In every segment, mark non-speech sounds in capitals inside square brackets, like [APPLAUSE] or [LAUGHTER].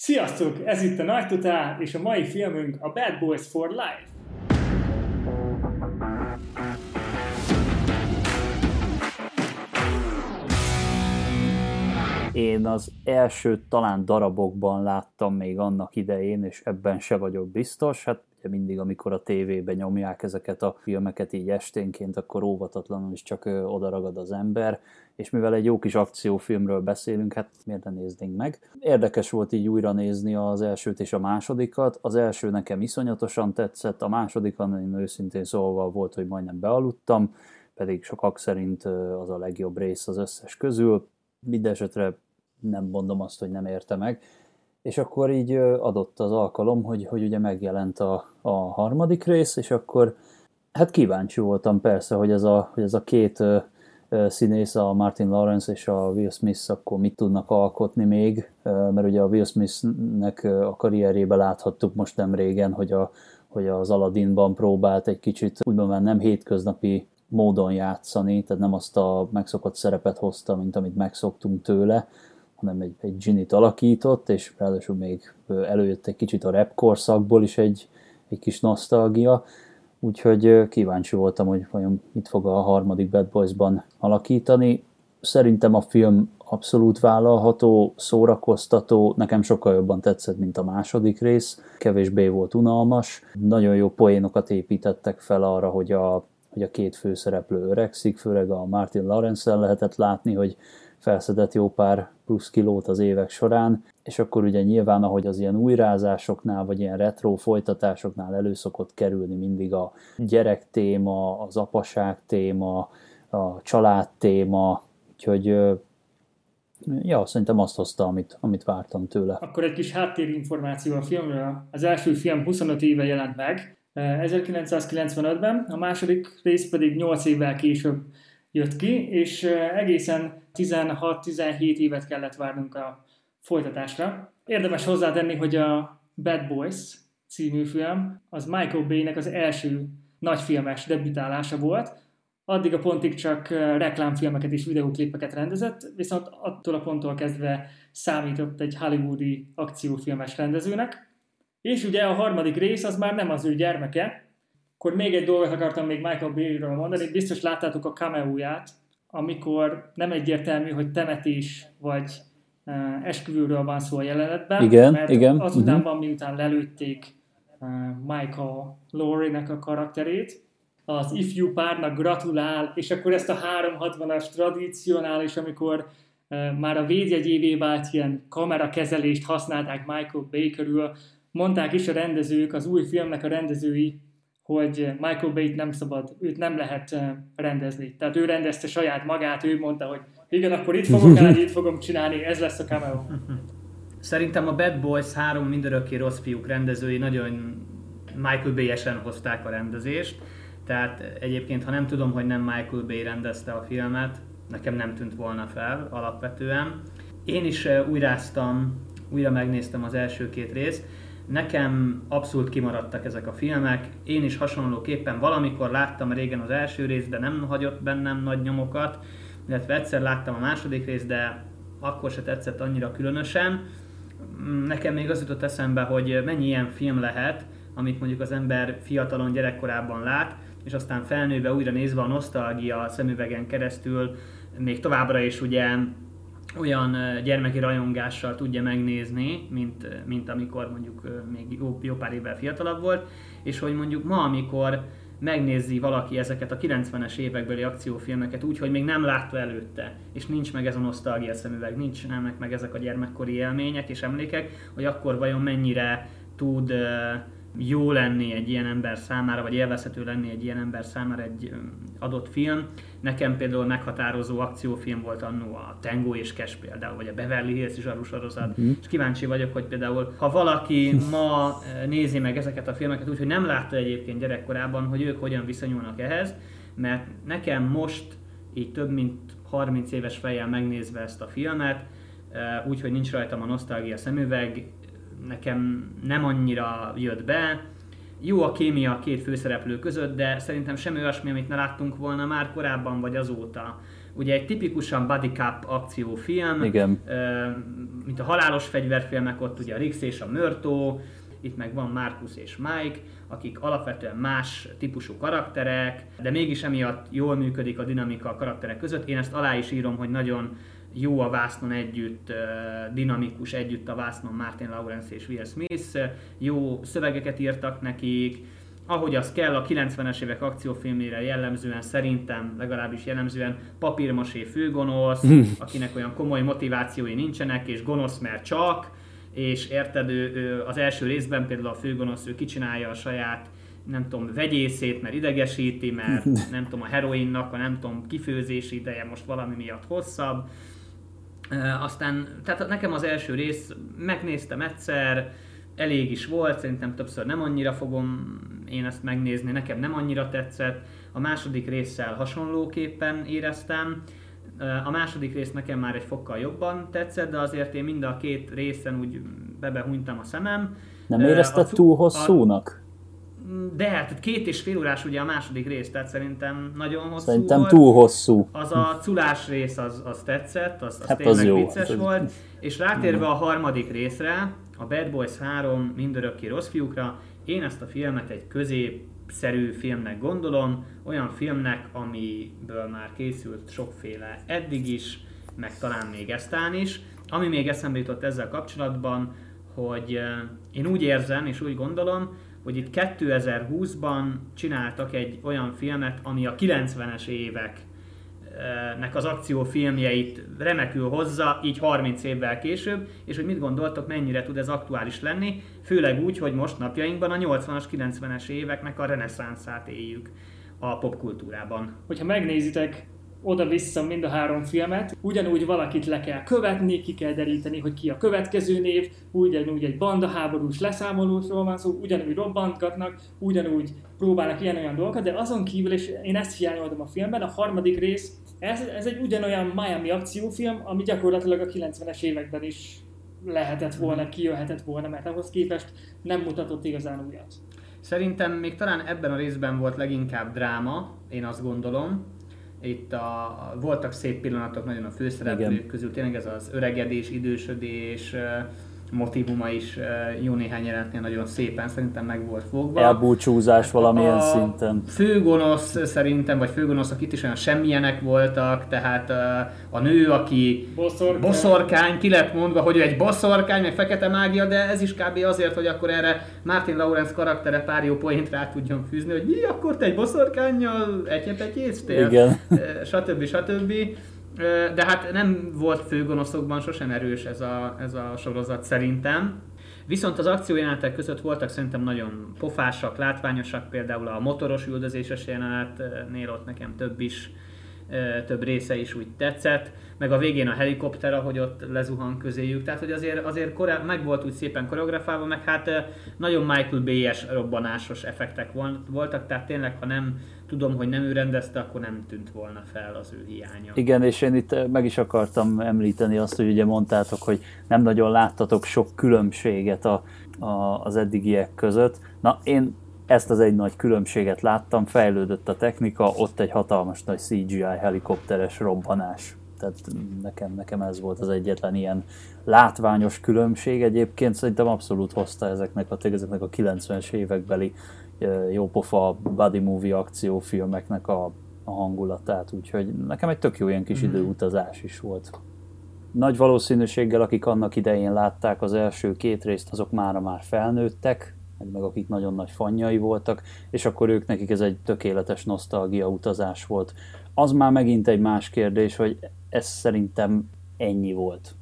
Sziasztok! Ez itt a Nagy Totál, és a mai filmünk a Bad Boys for Life. Én az első talán darabokban láttam még annak idején, és ebben se vagyok biztos. Hát ugye mindig, amikor a tévében nyomják ezeket a filmeket így esténként, akkor óvatatlanul is csak oda ragad az ember, és mivel egy jó kis akciófilmről beszélünk, hát miért ne néznénk meg. Érdekes volt így újra nézni az elsőt és a másodikat. Az első nekem iszonyatosan tetszett, a másodikon én őszintén szólva volt, hogy majdnem bealudtam, pedig sokak szerint az a legjobb rész az összes közül. Mindenesetre nem mondom azt, hogy nem érte meg. És akkor így adott az alkalom, hogy, hogy ugye megjelent a, a harmadik rész, és akkor hát kíváncsi voltam persze, hogy ez a, hogy ez a két színész, a Martin Lawrence és a Will Smith akkor mit tudnak alkotni még, mert ugye a Will Smithnek a karrierjébe láthattuk most nem régen, hogy, a, hogy az Aladdinban próbált egy kicsit úgymond nem hétköznapi módon játszani, tehát nem azt a megszokott szerepet hozta, mint amit megszoktunk tőle, hanem egy, egy Ginit alakított, és ráadásul még előjött egy kicsit a rap korszakból is egy, egy kis nosztalgia, úgyhogy kíváncsi voltam, hogy vajon mit fog a harmadik Bad Boys-ban alakítani. Szerintem a film abszolút vállalható, szórakoztató, nekem sokkal jobban tetszett, mint a második rész, kevésbé volt unalmas, nagyon jó poénokat építettek fel arra, hogy a, hogy a két főszereplő öregszik, főleg a Martin Lawrence-en lehetett látni, hogy felszedett jó pár plusz kilót az évek során, és akkor ugye nyilván, ahogy az ilyen újrázásoknál, vagy ilyen retro folytatásoknál előszokott kerülni mindig a gyerek téma, az apaság téma, a család téma, úgyhogy ja, szerintem azt hozta, amit, amit vártam tőle. Akkor egy kis háttérinformáció a filmről. Az első film 25 éve jelent meg, 1995-ben, a második rész pedig 8 évvel később jött ki, és egészen 16-17 évet kellett várnunk a folytatásra. Érdemes hozzátenni, hogy a Bad Boys című film az Michael Bay-nek az első nagyfilmes debütálása volt, addig a pontig csak reklámfilmeket és videóklipeket rendezett, viszont attól a ponttól kezdve számított egy hollywoodi akciófilmes rendezőnek. És ugye a harmadik rész az már nem az ő gyermeke, akkor még egy dolgot akartam még Michael Bay-ről mondani, biztos láttátok a cameóját, amikor nem egyértelmű, hogy temetés vagy uh, esküvőről van szó a jelenetben, igen, mert igen. azután uh-huh. van, miután lelőtték uh, Michael Laurie-nek a karakterét, az ifjú párnak gratulál, és akkor ezt a 360-as tradicionális, amikor uh, már a védjegyévé vált ilyen kamerakezelést használták Michael Bay körül, mondták is a rendezők, az új filmnek a rendezői, hogy Michael Bay-t nem szabad, őt nem lehet rendezni. Tehát ő rendezte saját magát, ő mondta, hogy igen, akkor itt fogok állni, itt fogom csinálni, ez lesz a cameo. Szerintem a Bad Boys 3 mindörökké rossz fiúk rendezői nagyon Michael Bay-esen hozták a rendezést. Tehát egyébként, ha nem tudom, hogy nem Michael Bay rendezte a filmet, nekem nem tűnt volna fel alapvetően. Én is újráztam, újra megnéztem az első két részt, Nekem abszolút kimaradtak ezek a filmek. Én is hasonlóképpen valamikor láttam régen az első részt, de nem hagyott bennem nagy nyomokat, illetve egyszer láttam a második részt, de akkor se tetszett annyira különösen. Nekem még az jutott eszembe, hogy mennyi ilyen film lehet, amit mondjuk az ember fiatalon gyerekkorában lát, és aztán felnőve újra nézve a nosztalgia szemüvegen keresztül, még továbbra is ugye olyan gyermeki rajongással tudja megnézni, mint, mint amikor mondjuk még jó, jó pár évvel fiatalabb volt, és hogy mondjuk ma, amikor megnézi valaki ezeket a 90-es évekbeli akciófilmeket úgy, hogy még nem látta előtte, és nincs meg ez a nosztalgia szemüveg, nincs nem meg ezek a gyermekkori élmények és emlékek, hogy akkor vajon mennyire tud uh, jó lenni egy ilyen ember számára, vagy élvezhető lenni egy ilyen ember számára egy adott film. Nekem például meghatározó akciófilm volt annó a Tango és Cash például, vagy a Beverly Hills is sorozat, mm-hmm. és kíváncsi vagyok, hogy például ha valaki [LAUGHS] ma nézi meg ezeket a filmeket úgy, hogy nem látta egyébként gyerekkorában, hogy ők hogyan viszonyulnak ehhez, mert nekem most így több mint 30 éves fejjel megnézve ezt a filmet, úgyhogy nincs rajtam a nosztalgia szemüveg, nekem nem annyira jött be. Jó a kémia a két főszereplő között, de szerintem semmi olyasmi, amit ne láttunk volna már korábban vagy azóta. ugye egy tipikusan body cup akciófilm, Igen. mint a halálos fegyverfilmek, ott ugye a Rix és a Mörtó, itt meg van Marcus és Mike, akik alapvetően más típusú karakterek, de mégis emiatt jól működik a dinamika a karakterek között. Én ezt alá is írom, hogy nagyon jó a vásznon együtt, dinamikus együtt a vásznon Martin Lawrence és Will Smith, jó szövegeket írtak nekik, ahogy az kell a 90-es évek akciófilmére jellemzően, szerintem legalábbis jellemzően papírmasé főgonosz, akinek olyan komoly motivációi nincsenek, és gonosz mert csak, és érted, ő, ő az első részben például a főgonosz, ő kicsinálja a saját nem tudom, vegyészét, mert idegesíti, mert [LAUGHS] nem tudom, a heroinnak a nem tudom, kifőzési ideje most valami miatt hosszabb. Aztán, tehát nekem az első rész, megnéztem egyszer, elég is volt, szerintem többször nem annyira fogom én ezt megnézni, nekem nem annyira tetszett. A második résszel hasonlóképpen éreztem. A második rész nekem már egy fokkal jobban tetszett, de azért én mind a két részen úgy bebehunytam a szemem. Nem érezted a, túl hosszúnak? De hát két és fél órás ugye a második rész, tehát szerintem nagyon hosszú Szerintem volt. túl hosszú. Az a culás rész az, az tetszett, az, az Hát tényleg az jó. vicces Az- volt. És rátérve a harmadik részre, a Bad Boys 3 mindörökké rossz fiúkra, én ezt a filmet egy középszerű filmnek gondolom, olyan filmnek, amiből már készült sokféle eddig is, meg talán még eztán is. Ami még eszembe jutott ezzel kapcsolatban, hogy eh, én úgy érzem és úgy gondolom, hogy itt 2020-ban csináltak egy olyan filmet, ami a 90-es évek nek az akciófilmjeit remekül hozza, így 30 évvel később, és hogy mit gondoltok, mennyire tud ez aktuális lenni, főleg úgy, hogy most napjainkban a 80-as, 90-es éveknek a reneszánszát éljük a popkultúrában. Hogyha megnézitek oda-vissza mind a három filmet, ugyanúgy valakit le kell követni, ki kell deríteni, hogy ki a következő név, ugyanúgy egy bandaháborús leszámolósról van szó, ugyanúgy robbantgatnak, ugyanúgy próbálnak ilyen-olyan dolgokat, de azon kívül, és én ezt hiányoltam a filmben, a harmadik rész, ez, ez egy ugyanolyan Miami akciófilm, ami gyakorlatilag a 90-es években is lehetett volna, kijöhetett volna, mert ahhoz képest nem mutatott igazán újat. Szerintem még talán ebben a részben volt leginkább dráma, én azt gondolom. Itt a, voltak szép pillanatok nagyon a főszereplők Igen. közül, tényleg ez az öregedés, idősödés motivuma is ö, jó néhány jelentnél nagyon szépen szerintem meg volt fogva. Elbúcsúzás valamilyen a szinten. Főgonosz szerintem, vagy főgonoszok itt is olyan semmilyenek voltak, tehát ö, a nő, aki Boszorkány. boszorkány, ki lett mondva, hogy ő egy boszorkány, meg fekete mágia, de ez is kb. azért, hogy akkor erre Martin Lawrence karaktere pár jó poént rá tudjon fűzni, hogy mi, akkor te egy boszorkányjal egyetegyéztél? Igen. Eh, stb. stb. De hát nem volt főgonoszokban sosem erős ez a, ez a sorozat szerintem. Viszont az akciójelenetek között voltak szerintem nagyon pofásak, látványosak, például a motoros üldözéses jelenetnél ott nekem több is, több része is úgy tetszett, meg a végén a helikopter, ahogy ott lezuhan közéjük, tehát hogy azért, azért korá- meg volt úgy szépen koreografálva, meg hát nagyon Michael Bay-es robbanásos effektek vol- voltak, tehát tényleg, ha nem tudom, hogy nem ő rendezte, akkor nem tűnt volna fel az ő hiánya. Igen, és én itt meg is akartam említeni azt, hogy ugye mondtátok, hogy nem nagyon láttatok sok különbséget a, a, az eddigiek között. Na, én ezt az egy nagy különbséget láttam, fejlődött a technika, ott egy hatalmas nagy CGI helikopteres robbanás. Tehát nekem, nekem ez volt az egyetlen ilyen látványos különbség. Egyébként szerintem abszolút hozta ezeknek a, ezeknek a 90-es évekbeli ö, jópofa body movie akciófilmeknek a, a hangulatát, úgyhogy nekem egy tök jó ilyen kis időutazás is volt. Nagy valószínűséggel, akik annak idején látták az első két részt, azok mára már felnőttek, meg, meg akik nagyon nagy fanjai voltak, és akkor ők nekik ez egy tökéletes nosztalgia utazás volt. Az már megint egy más kérdés, hogy ez szerintem ennyi volt.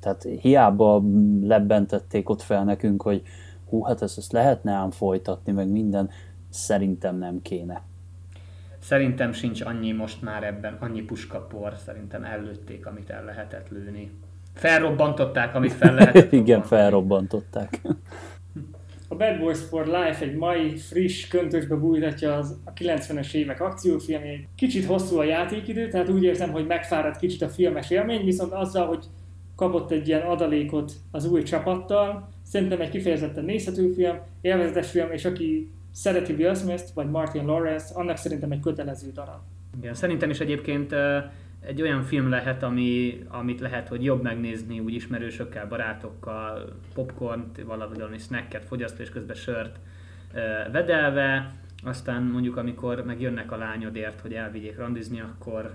Tehát hiába lebbentették ott fel nekünk, hogy hú, hát ezt, ezt lehetne ám folytatni, meg minden, szerintem nem kéne. Szerintem sincs annyi most már ebben, annyi puskapor, szerintem ellőtték, amit el lehetett lőni. Felrobbantották, amit fel lehetett [LAUGHS] Igen, felrobbantották. Bad Boys for Life egy mai friss köntösbe bújtatja az a 90-es évek akciófilmjét. Kicsit hosszú a játékidő, tehát úgy érzem, hogy megfáradt kicsit a filmes élmény, viszont azzal, hogy kapott egy ilyen adalékot az új csapattal, szerintem egy kifejezetten nézhető film, élvezetes film, és aki szereti Will Smith-t, vagy Martin Lawrence, annak szerintem egy kötelező darab. Igen, szerintem is egyébként egy olyan film lehet, ami, amit lehet, hogy jobb megnézni úgy ismerősökkel, barátokkal, popcornt, valami snacket fogyasztó, és közben sört vedelve, aztán mondjuk amikor megjönnek a lányodért, hogy elvigyék randizni, akkor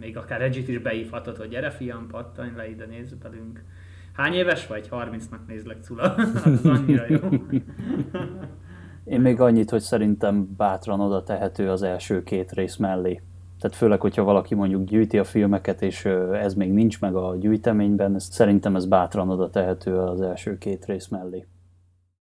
még akár Reggie-t is beívhatod, hogy gyere fiam, pattanj le ide, nézz velünk. Hány éves vagy? 30-nak nézlek, Cula. [LAUGHS] az annyira jó. Én még annyit, hogy szerintem bátran oda tehető az első két rész mellé. Tehát főleg, hogyha valaki mondjuk gyűjti a filmeket, és ez még nincs meg a gyűjteményben, szerintem ez bátran oda tehető az első két rész mellé.